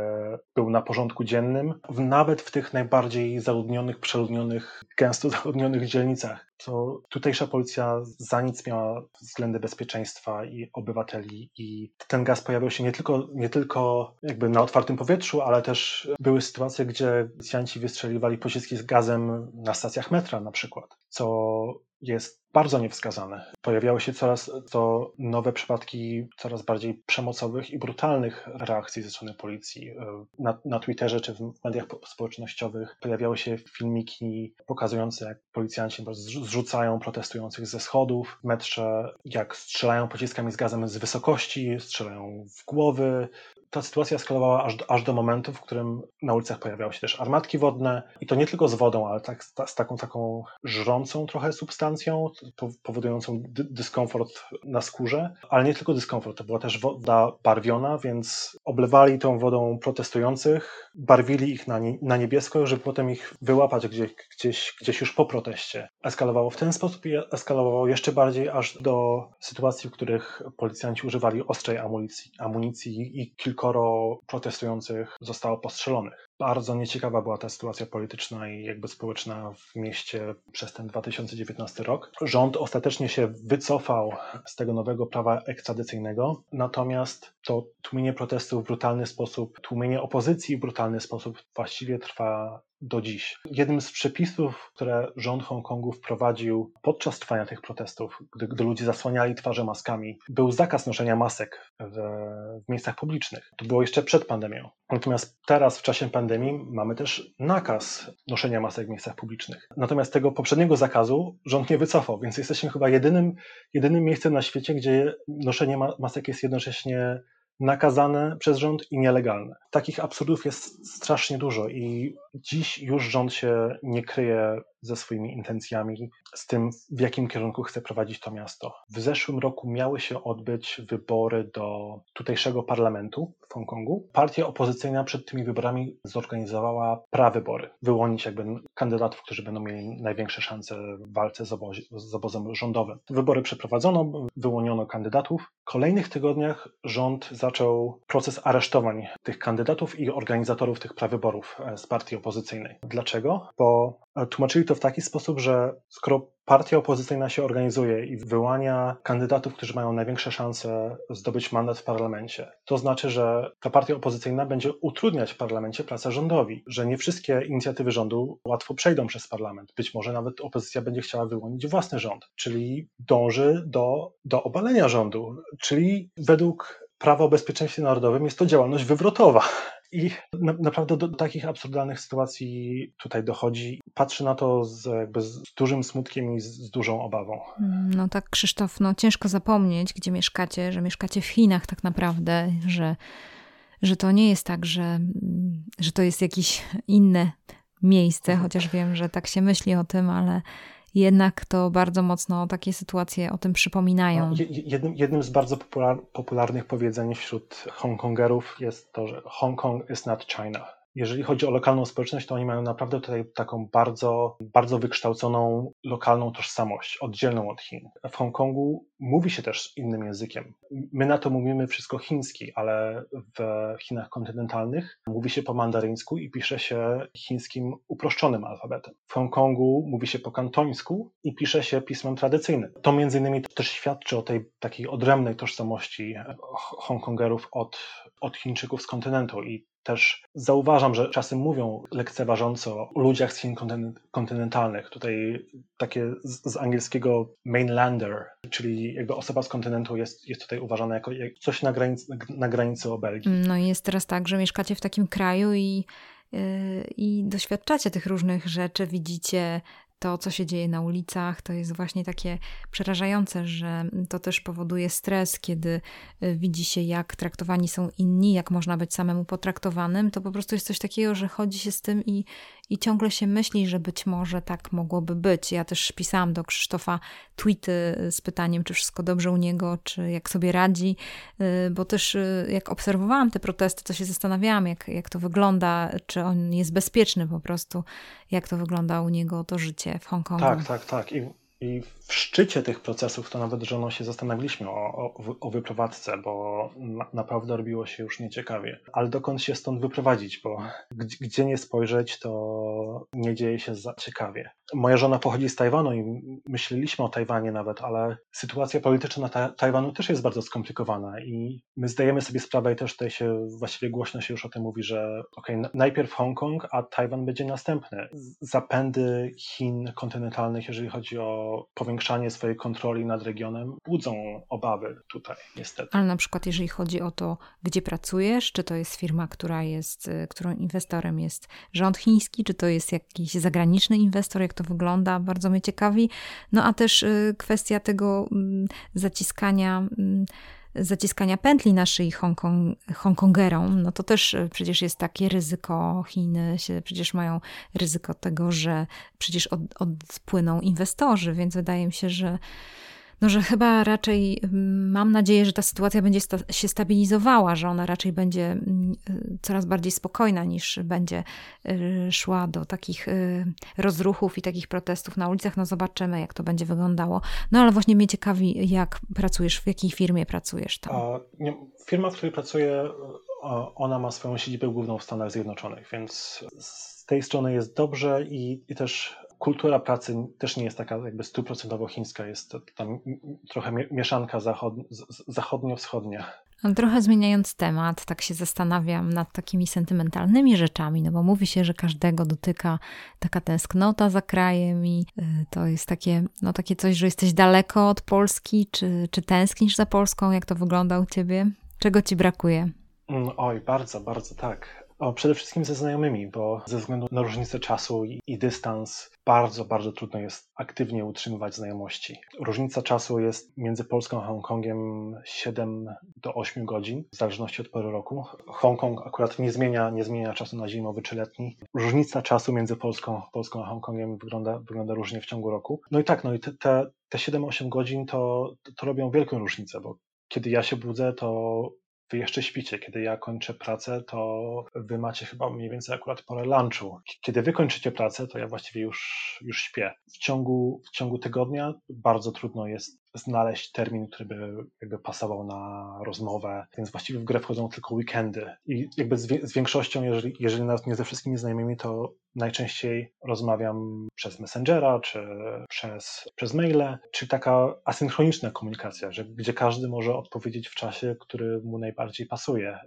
był na porządku dziennym, nawet w tych najbardziej zaludnionych, przeludnionych, gęsto zaludnionych dzielnicach to tutejsza policja za nic miała względy bezpieczeństwa i obywateli. I ten gaz pojawiał się nie tylko, nie tylko jakby na otwartym powietrzu, ale też były sytuacje, gdzie policjanci wystrzeliwali pociski z gazem na stacjach metra na przykład, co jest bardzo niewskazane. Pojawiały się coraz to nowe przypadki coraz bardziej przemocowych i brutalnych reakcji ze strony policji. Na, na Twitterze czy w mediach społecznościowych pojawiały się filmiki pokazujące, jak policjanci zrzucają protestujących ze schodów w metrze, jak strzelają pociskami z gazem z wysokości, strzelają w głowy, ta sytuacja eskalowała aż, aż do momentu, w którym na ulicach pojawiały się też armatki wodne i to nie tylko z wodą, ale tak, z taką taką żrącą trochę substancją, powodującą dy dyskomfort na skórze, ale nie tylko dyskomfort, to była też woda barwiona, więc oblewali tą wodą protestujących, barwili ich na, nie, na niebiesko, żeby potem ich wyłapać gdzieś, gdzieś, gdzieś już po proteście. Eskalowało w ten sposób i eskalowało jeszcze bardziej aż do sytuacji, w których policjanci używali ostrej amunicji, amunicji i kilkoro protestujących zostało postrzelonych. Bardzo nieciekawa była ta sytuacja polityczna i jakby społeczna w mieście przez ten 2019 rok. Rząd ostatecznie się wycofał z tego nowego prawa ekstradycyjnego, natomiast to tłumienie protestów w brutalny sposób, tłumienie opozycji w brutalny sposób właściwie trwa do dziś. Jednym z przepisów, które rząd Hongkongu wprowadził podczas trwania tych protestów, gdy, gdy ludzie zasłaniali twarze maskami, był zakaz noszenia masek w, w miejscach publicznych. To było jeszcze przed pandemią. Natomiast teraz, w czasie pandemii, mamy też nakaz noszenia masek w miejscach publicznych. Natomiast tego poprzedniego zakazu rząd nie wycofał, więc jesteśmy chyba jedynym, jedynym miejscem na świecie, gdzie noszenie masek jest jednocześnie nakazane przez rząd i nielegalne. Takich absurdów jest strasznie dużo i dziś już rząd się nie kryje ze swoimi intencjami, z tym, w jakim kierunku chce prowadzić to miasto. W zeszłym roku miały się odbyć wybory do tutejszego parlamentu w Hongkongu. Partia opozycyjna przed tymi wyborami zorganizowała prawybory, wyłonić jakby kandydatów, którzy będą mieli największe szanse w walce z, obozie, z obozem rządowym. Wybory przeprowadzono, wyłoniono kandydatów. W kolejnych tygodniach rząd zaczął proces aresztowań tych kandydatów i organizatorów tych prawyborów e, z partii opozycyjnej. Dlaczego? Bo e, tłumaczyli to w taki sposób, że skoro partia opozycyjna się organizuje i wyłania kandydatów, którzy mają największe szanse zdobyć mandat w parlamencie, to znaczy, że ta partia opozycyjna będzie utrudniać w parlamencie pracę rządowi, że nie wszystkie inicjatywy rządu łatwo przejdą przez parlament. Być może nawet opozycja będzie chciała wyłonić własny rząd, czyli dąży do, do obalenia rządu, czyli według prawa o bezpieczeństwie narodowym jest to działalność wywrotowa. I na, naprawdę do, takich absurdalnych sytuacji tutaj dochodzi. Patrzę na to z, jakby z dużym smutkiem i z, z, dużą obawą. No tak, Krzysztof, no ciężko zapomnieć, gdzie mieszkacie, że mieszkacie w Chinach tak naprawdę, że, że to nie jest tak, że, że to jest jakieś inne miejsce, chociaż wiem, że tak się myśli o tym, ale jednak to bardzo mocno takie sytuacje o tym przypominają. No, jednym, jednym z bardzo popular, popularnych powiedzeń wśród Hongkongerów jest to, że Hongkong is not China jeżeli chodzi o lokalną społeczność, to oni mają naprawdę tutaj taką bardzo, bardzo wykształconą lokalną tożsamość, oddzielną od Chin. W Hongkongu mówi się też innym językiem. My na to mówimy wszystko chiński, ale w Chinach kontynentalnych mówi się po mandaryńsku i pisze się chińskim uproszczonym alfabetem. W Hongkongu mówi się po kantońsku i pisze się pismem tradycyjnym. To między innymi też świadczy o tej takiej odrębnej tożsamości Hongkongerów od, od Chińczyków z kontynentu i też zauważam, że czasem mówią lekceważąco o ludziach z Chin kontynentalnych. Tutaj takie z, z, angielskiego mainlander, czyli jakby osoba z kontynentu jest, jest tutaj uważana jako coś na granicy, na granicy obelgi. No i jest teraz tak, że mieszkacie w takim kraju i y, i doświadczacie tych różnych rzeczy, widzicie to, co się dzieje na ulicach, to jest właśnie takie przerażające, że to też powoduje stres, kiedy y, widzi się, jak traktowani są inni, jak można być samemu potraktowanym. To po prostu jest coś takiego, że chodzi się z tym i, i ciągle się myśli, że być może tak mogłoby być. Ja też pisałam do Krzysztofa tweety z pytaniem, czy wszystko dobrze u niego, czy jak sobie radzi, y, bo też y, jak obserwowałam te protesty, to się zastanawiałam, jak, jak to wygląda, czy on jest bezpieczny po prostu, jak to wygląda u niego to życie w Hongkongu. Tak, tak, tak. I i w szczycie tych procesów to nawet żoną się zastanawialiśmy o, o, o wyprowadzce, bo na, naprawdę robiło się już nieciekawie. Ale dokąd się stąd wyprowadzić, bo gdzie, gdzie nie spojrzeć, to nie dzieje się za ciekawie. Moja żona pochodzi z Tajwanu i myśleliśmy o Tajwanie nawet, ale sytuacja polityczna ta, Tajwanu też jest bardzo skomplikowana i my zdajemy sobie sprawę i też tutaj się właściwie głośno się już o tym mówi, że okay, najpierw Hongkong, a Tajwan będzie następny. Zapędy Chin kontynentalnych, jeżeli chodzi o powiększanie swojej kontroli nad regionem budzą obawy tutaj, niestety. Ale na przykład, jeżeli chodzi o to, gdzie pracujesz, czy to jest firma, która jest, y, którą inwestorem jest rząd chiński, czy to jest jakiś zagraniczny inwestor, jak to wygląda, bardzo mnie ciekawi. No a też y, kwestia tego mm, zaciskania mm, zaciskania pętli na szyi Hongkong, Hongkongerom, no to też e, przecież jest takie ryzyko. Chiny się przecież mają ryzyko tego, że przecież od, odpłyną inwestorzy, więc wydaje mi się, że no, że chyba raczej mm, mam nadzieję, że ta sytuacja będzie sta się stabilizowała, że ona raczej będzie mm, y, coraz bardziej spokojna niż będzie y, szła do takich y, rozruchów i takich protestów na ulicach. No zobaczymy, jak to będzie wyglądało. No ale właśnie mnie ciekawi, jak pracujesz, w jakiej firmie pracujesz tam? A, nie, firma, w której pracuję, ona ma swoją siedzibę główną w Stanach Zjednoczonych, więc z tej strony jest dobrze i, i też kultura pracy też nie jest taka jakby stuprocentowo chińska, jest tam trochę mieszanka zachodnio-wschodnia. Trochę zmieniając temat, tak się zastanawiam nad takimi sentymentalnymi rzeczami, no bo mówi się, że każdego dotyka taka tęsknota za krajem i y, to jest takie, no takie coś, że jesteś daleko od Polski, czy, czy tęsknisz za Polską? Jak to wygląda u ciebie? Czego ci brakuje? Mm, oj, bardzo, bardzo tak. O, przede wszystkim ze znajomymi, bo ze względu na różnicę czasu i, i, dystans bardzo, bardzo trudno jest aktywnie utrzymywać znajomości. Różnica czasu jest między Polską a Hongkongiem 7 do 8 godzin, w zależności od pory roku. Hongkong akurat nie zmienia, nie zmienia czasu na zimowy czy letni. Różnica czasu między Polską, Polską a Hongkongiem wygląda, wygląda różnie w ciągu roku. No i tak, no i te, te, te 7-8 godzin to, to robią wielką różnicę, bo kiedy ja się budzę, to wy jeszcze śpicie. Kiedy ja kończę pracę, to wy macie chyba mniej więcej akurat porę lunchu. Kiedy wy kończycie pracę, to ja właściwie już, już śpię. W ciągu, w ciągu tygodnia bardzo trudno jest znaleźć termin, który by jakby pasował na rozmowę, więc właściwie w grę wchodzą tylko weekendy. I jakby z, z większością, jeżeli, jeżeli nawet nie ze wszystkimi znajomymi, to najczęściej rozmawiam przez Messengera, czy przez, przez maile, czy taka asynchroniczna komunikacja, że, gdzie każdy może odpowiedzieć w czasie, który mu najbardziej pasuje.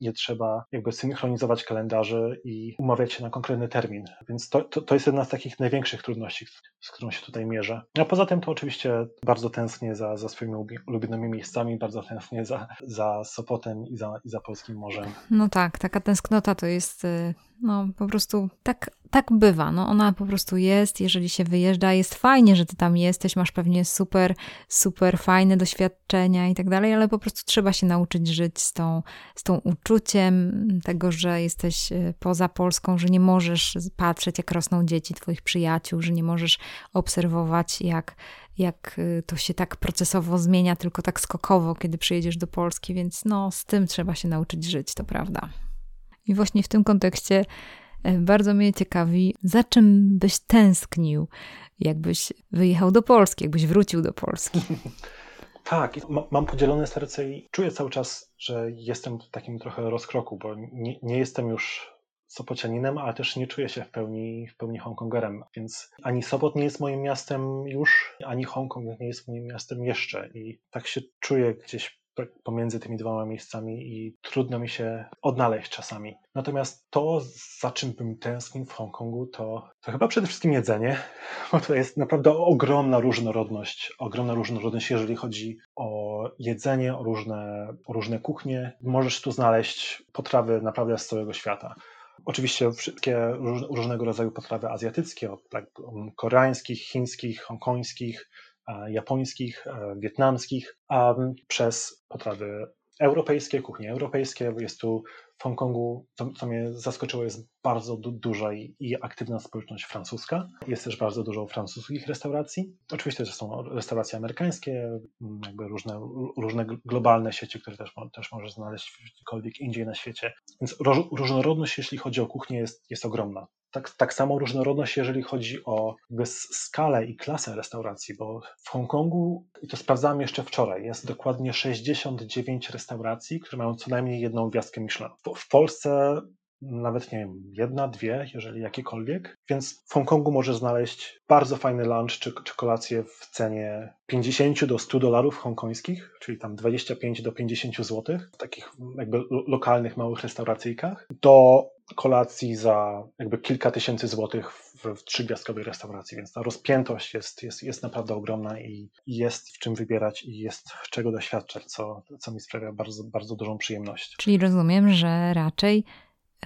Nie trzeba jakby synchronizować kalendarzy i umawiać się na konkretny termin. Więc to, to, to jest jedna z takich największych trudności, z którą się tutaj mierzę. A poza tym to oczywiście bardzo tęsknię tęsknię za, za swoimi ulubionymi miejscami, bardzo tęsknię za, za Sopotem i za, i za Polskim Morzem. No tak, taka tęsknota to jest y, no po prostu tak, tak bywa. No ona po prostu jest, jeżeli się wyjeżdża, jest fajnie, że ty tam jesteś, masz pewnie super, super fajne doświadczenia i tak dalej, ale po prostu trzeba się nauczyć żyć z tą, z tą uczuciem tego, że jesteś y, poza Polską, że nie możesz patrzeć, jak rosną dzieci twoich przyjaciół, że nie możesz obserwować, jak jak y, to się tak procesowo zmienia, tylko tak skokowo, kiedy przyjedziesz do Polski, więc no, z tym trzeba się nauczyć żyć, to prawda. I właśnie w tym kontekście e, bardzo mnie ciekawi, za czym byś tęsknił, jakbyś wyjechał do Polski, jakbyś wrócił do Polski. Tak, mam podzielone serce i czuję cały czas, że jestem w takim trochę rozkroku, bo nie, nie jestem już Sopocianinem, ale też nie czuję się w pełni, w pełni Hongkongerem, więc ani Sopot nie jest moim miastem już, ani Hongkong nie jest moim miastem jeszcze i tak się czuję gdzieś pomiędzy tymi dwoma miejscami i trudno mi się odnaleźć czasami. Natomiast to, za czym bym tęsknił w Hongkongu, to, to chyba przede wszystkim jedzenie, bo to jest naprawdę ogromna różnorodność, ogromna różnorodność, jeżeli chodzi o jedzenie, o różne, o różne kuchnie. Możesz tu znaleźć potrawy naprawdę z całego świata. Oczywiście wszystkie różnego rodzaju potrawy azjatyckie, od tak, koreańskich, chińskich, hongkońskich, japońskich, e, wietnamskich, a przez potrawy europejskie, kuchnie europejskie. Jest tu w Hongkongu, co, co mnie zaskoczyło, jest bardzo du duża i, i, aktywna społeczność francuska. Jest też bardzo dużo francuskich restauracji. Oczywiście to są restauracje amerykańskie, jakby różne, różne globalne sieci, które też, też możesz znaleźć gdziekolwiek indziej na świecie. Więc różnorodność, jeśli chodzi o kuchnię, jest, jest ogromna. Tak, tak samo różnorodność, jeżeli chodzi o skalę i klasę restauracji, bo w Hongkongu, i to sprawdzałem jeszcze wczoraj, jest dokładnie 69 restauracji, które mają co najmniej jedną gwiazdkę Michelin. W, w Polsce nawet nie wiem, jedna, dwie, jeżeli jakiekolwiek. Więc w Hongkongu możesz znaleźć bardzo fajny lunch czy, czy kolację w cenie 50 do 100 dolarów hongkońskich, czyli tam 25 do 50 zł w takich jakby lokalnych, małych restauracyjkach, do kolacji za jakby kilka tysięcy złotych w, w trzygwiazdkowej restauracji, więc ta rozpiętość jest, jest, jest naprawdę ogromna i, i jest w czym wybierać i jest czego doświadczać, co, co mi sprawia bardzo, bardzo dużą przyjemność. Czyli rozumiem, że raczej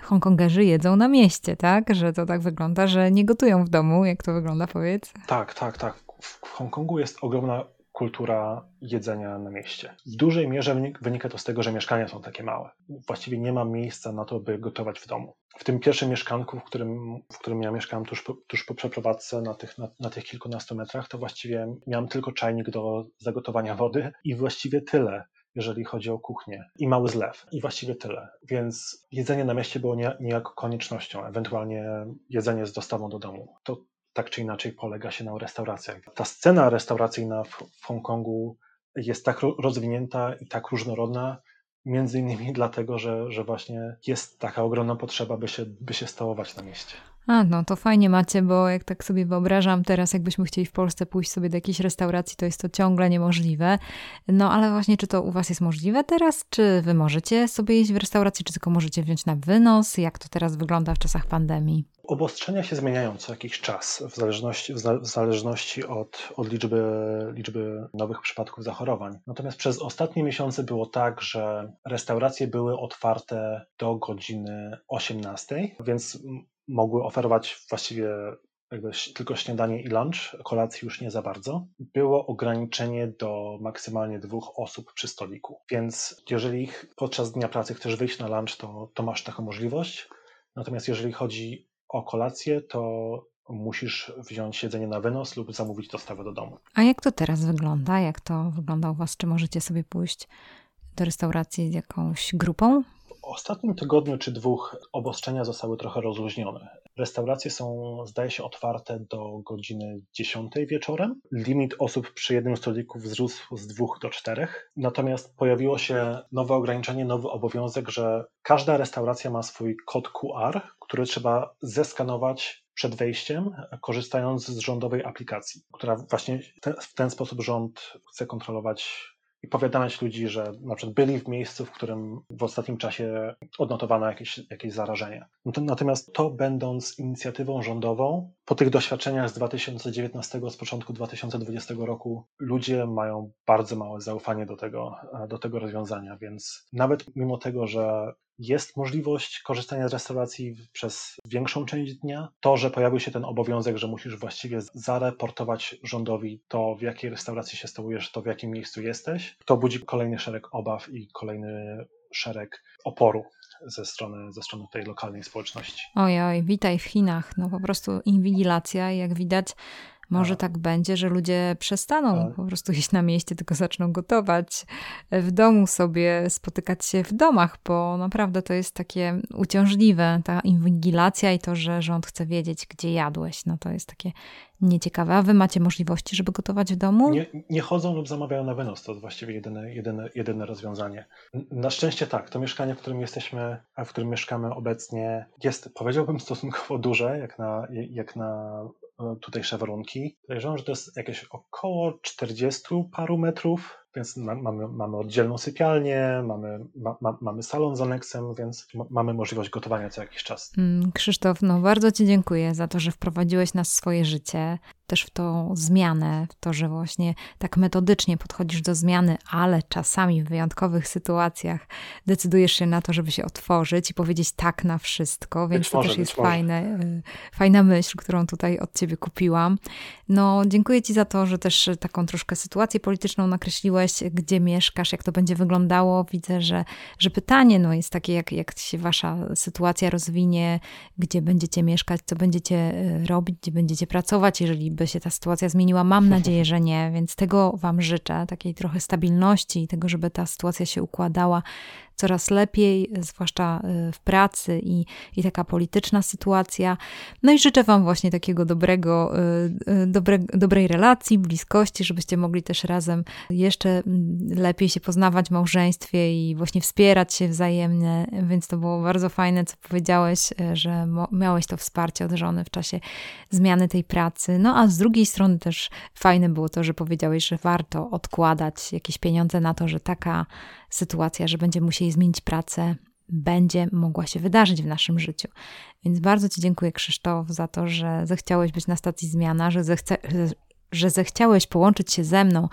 Hongkongerzy jedzą na mieście, tak? Że to tak wygląda, że nie gotują w domu. Jak to wygląda, powiedz? Tak, tak, tak. W Hongkongu jest ogromna kultura jedzenia na mieście. W dużej mierze wynika to z tego, że mieszkania są takie małe. Właściwie nie ma miejsca na to, by gotować w domu. W tym pierwszym mieszkanku, w którym, w którym ja mieszkałem tuż po, tuż po przeprowadzce na tych, na, na tych kilkunastu metrach, to właściwie miałem tylko czajnik do zagotowania wody i właściwie tyle jeżeli chodzi o kuchnię i mały zlew i właściwie tyle. Więc jedzenie na mieście było niejako koniecznością, ewentualnie jedzenie z dostawą do domu. To tak czy inaczej polega się na restauracjach. Ta scena restauracyjna w, w Hongkongu jest tak rozwinięta i tak różnorodna, między innymi dlatego, że, że właśnie jest taka ogromna potrzeba, by się, by się stołować na mieście. A, no to fajnie macie, bo jak tak sobie wyobrażam teraz, jakbyśmy chcieli w Polsce pójść sobie do jakiejś restauracji, to jest to ciągle niemożliwe. No ale właśnie, czy to u Was jest możliwe teraz? Czy Wy możecie sobie jeść w restauracji, czy tylko możecie wziąć na wynos? Jak to teraz wygląda w czasach pandemii? Obostrzenia się zmieniają co jakiś czas, w zależności, w zależności od, od liczby, liczby nowych przypadków zachorowań. Natomiast przez ostatnie miesiące było tak, że restauracje były otwarte do godziny 18, więc mogły oferować właściwie tylko śniadanie i lunch, kolacji już nie za bardzo. Było ograniczenie do maksymalnie dwóch osób przy stoliku. Więc jeżeli podczas dnia pracy chcesz wyjść na lunch, to, to masz taką możliwość. Natomiast jeżeli chodzi o kolację, to musisz wziąć jedzenie na wynos lub zamówić dostawę do domu. A jak to teraz wygląda? Jak to wygląda u Was? Czy możecie sobie pójść do restauracji z jakąś grupą? W ostatnim tygodniu czy dwóch obostrzenia zostały trochę rozluźnione. Restauracje są, zdaje się, otwarte do godziny 10 wieczorem. Limit osób przy jednym stoliku wzrósł z dwóch do czterech. Natomiast pojawiło się nowe ograniczenie, nowy obowiązek, że każda restauracja ma swój kod QR, który trzeba zeskanować przed wejściem, korzystając z rządowej aplikacji, która właśnie w ten sposób rząd chce kontrolować i powiadamiać ludzi, że na przykład byli w miejscu, w którym w ostatnim czasie odnotowano jakieś, jakieś zarażenie. Natomiast to będąc inicjatywą rządową, po tych doświadczeniach z 2019, z początku 2020 roku, ludzie mają bardzo małe zaufanie do tego, do tego rozwiązania, więc nawet mimo tego, że jest możliwość korzystania z restauracji przez większą część dnia. To, że pojawił się ten obowiązek, że musisz właściwie zareportować rządowi to, w jakiej restauracji się stołujesz, to w jakim miejscu jesteś, to budzi kolejny szereg obaw i kolejny szereg oporu ze strony, ze strony tej lokalnej społeczności. Oj, oj, witaj w Chinach. No po prostu inwigilacja, jak widać, może tak będzie, że ludzie przestaną po prostu iść na mieście, tylko zaczną gotować w domu sobie, spotykać się w domach, bo naprawdę to jest takie uciążliwe, ta inwigilacja i to, że rząd chce wiedzieć, gdzie jadłeś. No to jest takie nieciekawe. A wy macie możliwości, żeby gotować w domu? Nie, nie chodzą lub zamawiają na wynos. To właściwie jedyne, jedyne, jedyne rozwiązanie. Na szczęście tak. To mieszkanie, w którym jesteśmy, a w którym mieszkamy obecnie, jest, powiedziałbym, stosunkowo duże, jak na, jak na tutejsze warunki. Podejrzewam, że to jest jakieś około 40 paru metrów więc mamy, mamy oddzielną sypialnię, mamy, ma, mamy salon z aneksem, więc mamy możliwość gotowania co jakiś czas. Mm, Krzysztof, no bardzo Ci dziękuję za to, że wprowadziłeś nas w swoje życie, też w tą zmianę, w to, że właśnie tak metodycznie podchodzisz do zmiany, ale czasami w wyjątkowych sytuacjach decydujesz się na to, żeby się otworzyć i powiedzieć tak na wszystko, więc być to może, też jest fajne, y, fajna myśl, którą tutaj od Ciebie kupiłam. No, dziękuję Ci za to, że też taką troszkę sytuację polityczną nakreśliłeś, gdzie mieszkasz, jak to będzie wyglądało. Widzę, że, że pytanie no, jest takie, jak, jak się wasza sytuacja rozwinie, gdzie będziecie mieszkać, co będziecie e, robić, gdzie będziecie pracować, jeżeli by się ta sytuacja zmieniła. Mam nadzieję, że nie, więc tego Wam życzę, takiej trochę stabilności i tego, żeby ta sytuacja się układała coraz lepiej, zwłaszcza y, w pracy i, i taka polityczna sytuacja. No i życzę Wam właśnie takiego dobrego, y, y, dobre, dobrej relacji, bliskości, żebyście mogli też razem jeszcze mm, lepiej się poznawać w małżeństwie i właśnie wspierać się wzajemnie, więc to było bardzo fajne, co powiedziałeś, że miałeś to wsparcie od żony w czasie zmiany tej pracy. No a z drugiej strony też fajne było to, że powiedziałeś, że warto odkładać jakieś pieniądze na to, że taka sytuacja, że będziemy musieli zmienić pracę, będzie mogła się wydarzyć w naszym życiu. Więc bardzo Ci dziękuję, Krzysztof, za to, że zechciałeś być na stacji zmiana, że, zechce, że zechciałeś połączyć się ze mną,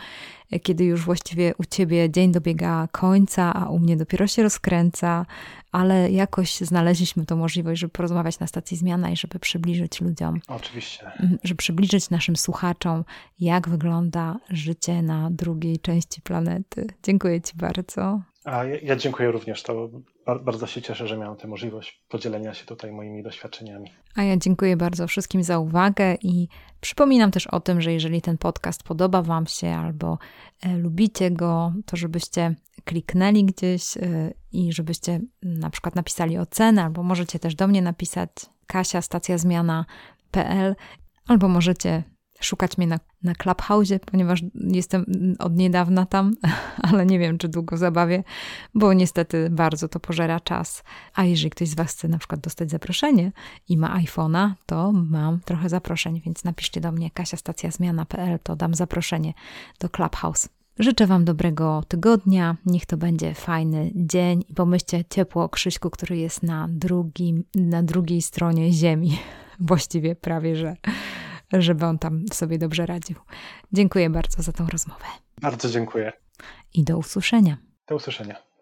kiedy już właściwie u ciebie dzień dobiega końca, a u mnie dopiero się rozkręca, ale jakoś znaleźliśmy tą możliwość, żeby porozmawiać na stacji zmiana i żeby przybliżyć ludziom. Oczywiście. Żeby przybliżyć naszym słuchaczom, jak wygląda życie na drugiej części planety. Dziękuję Ci bardzo. A ja, ja dziękuję również. To bardzo się cieszę, że miałem tę możliwość podzielenia się tutaj moimi doświadczeniami. A ja dziękuję bardzo wszystkim za uwagę i przypominam też o tym, że jeżeli ten podcast podoba Wam się albo e, lubicie go, to żebyście kliknęli gdzieś e, i żebyście na przykład napisali ocenę, albo możecie też do mnie napisać Kasia, stacja zmiana.pl, albo możecie szukać mnie na, na Clubhouse, ponieważ jestem od niedawna tam, ale nie wiem, czy długo zabawię, bo niestety bardzo to pożera czas. A jeżeli ktoś z Was chce na przykład dostać zaproszenie i ma iPhone'a, to mam trochę zaproszeń, więc napiszcie do mnie kasiastacjazmiana.pl, to dam zaproszenie do Clubhouse. Życzę Wam dobrego tygodnia, niech to będzie fajny dzień i pomyślcie ciepło o Krzyśku, który jest na, drugim, na drugiej stronie ziemi, właściwie prawie że żeby on tam sobie dobrze radził. Dziękuję bardzo za tą rozmowę. Bardzo dziękuję. I do usłyszenia. Do usłyszenia.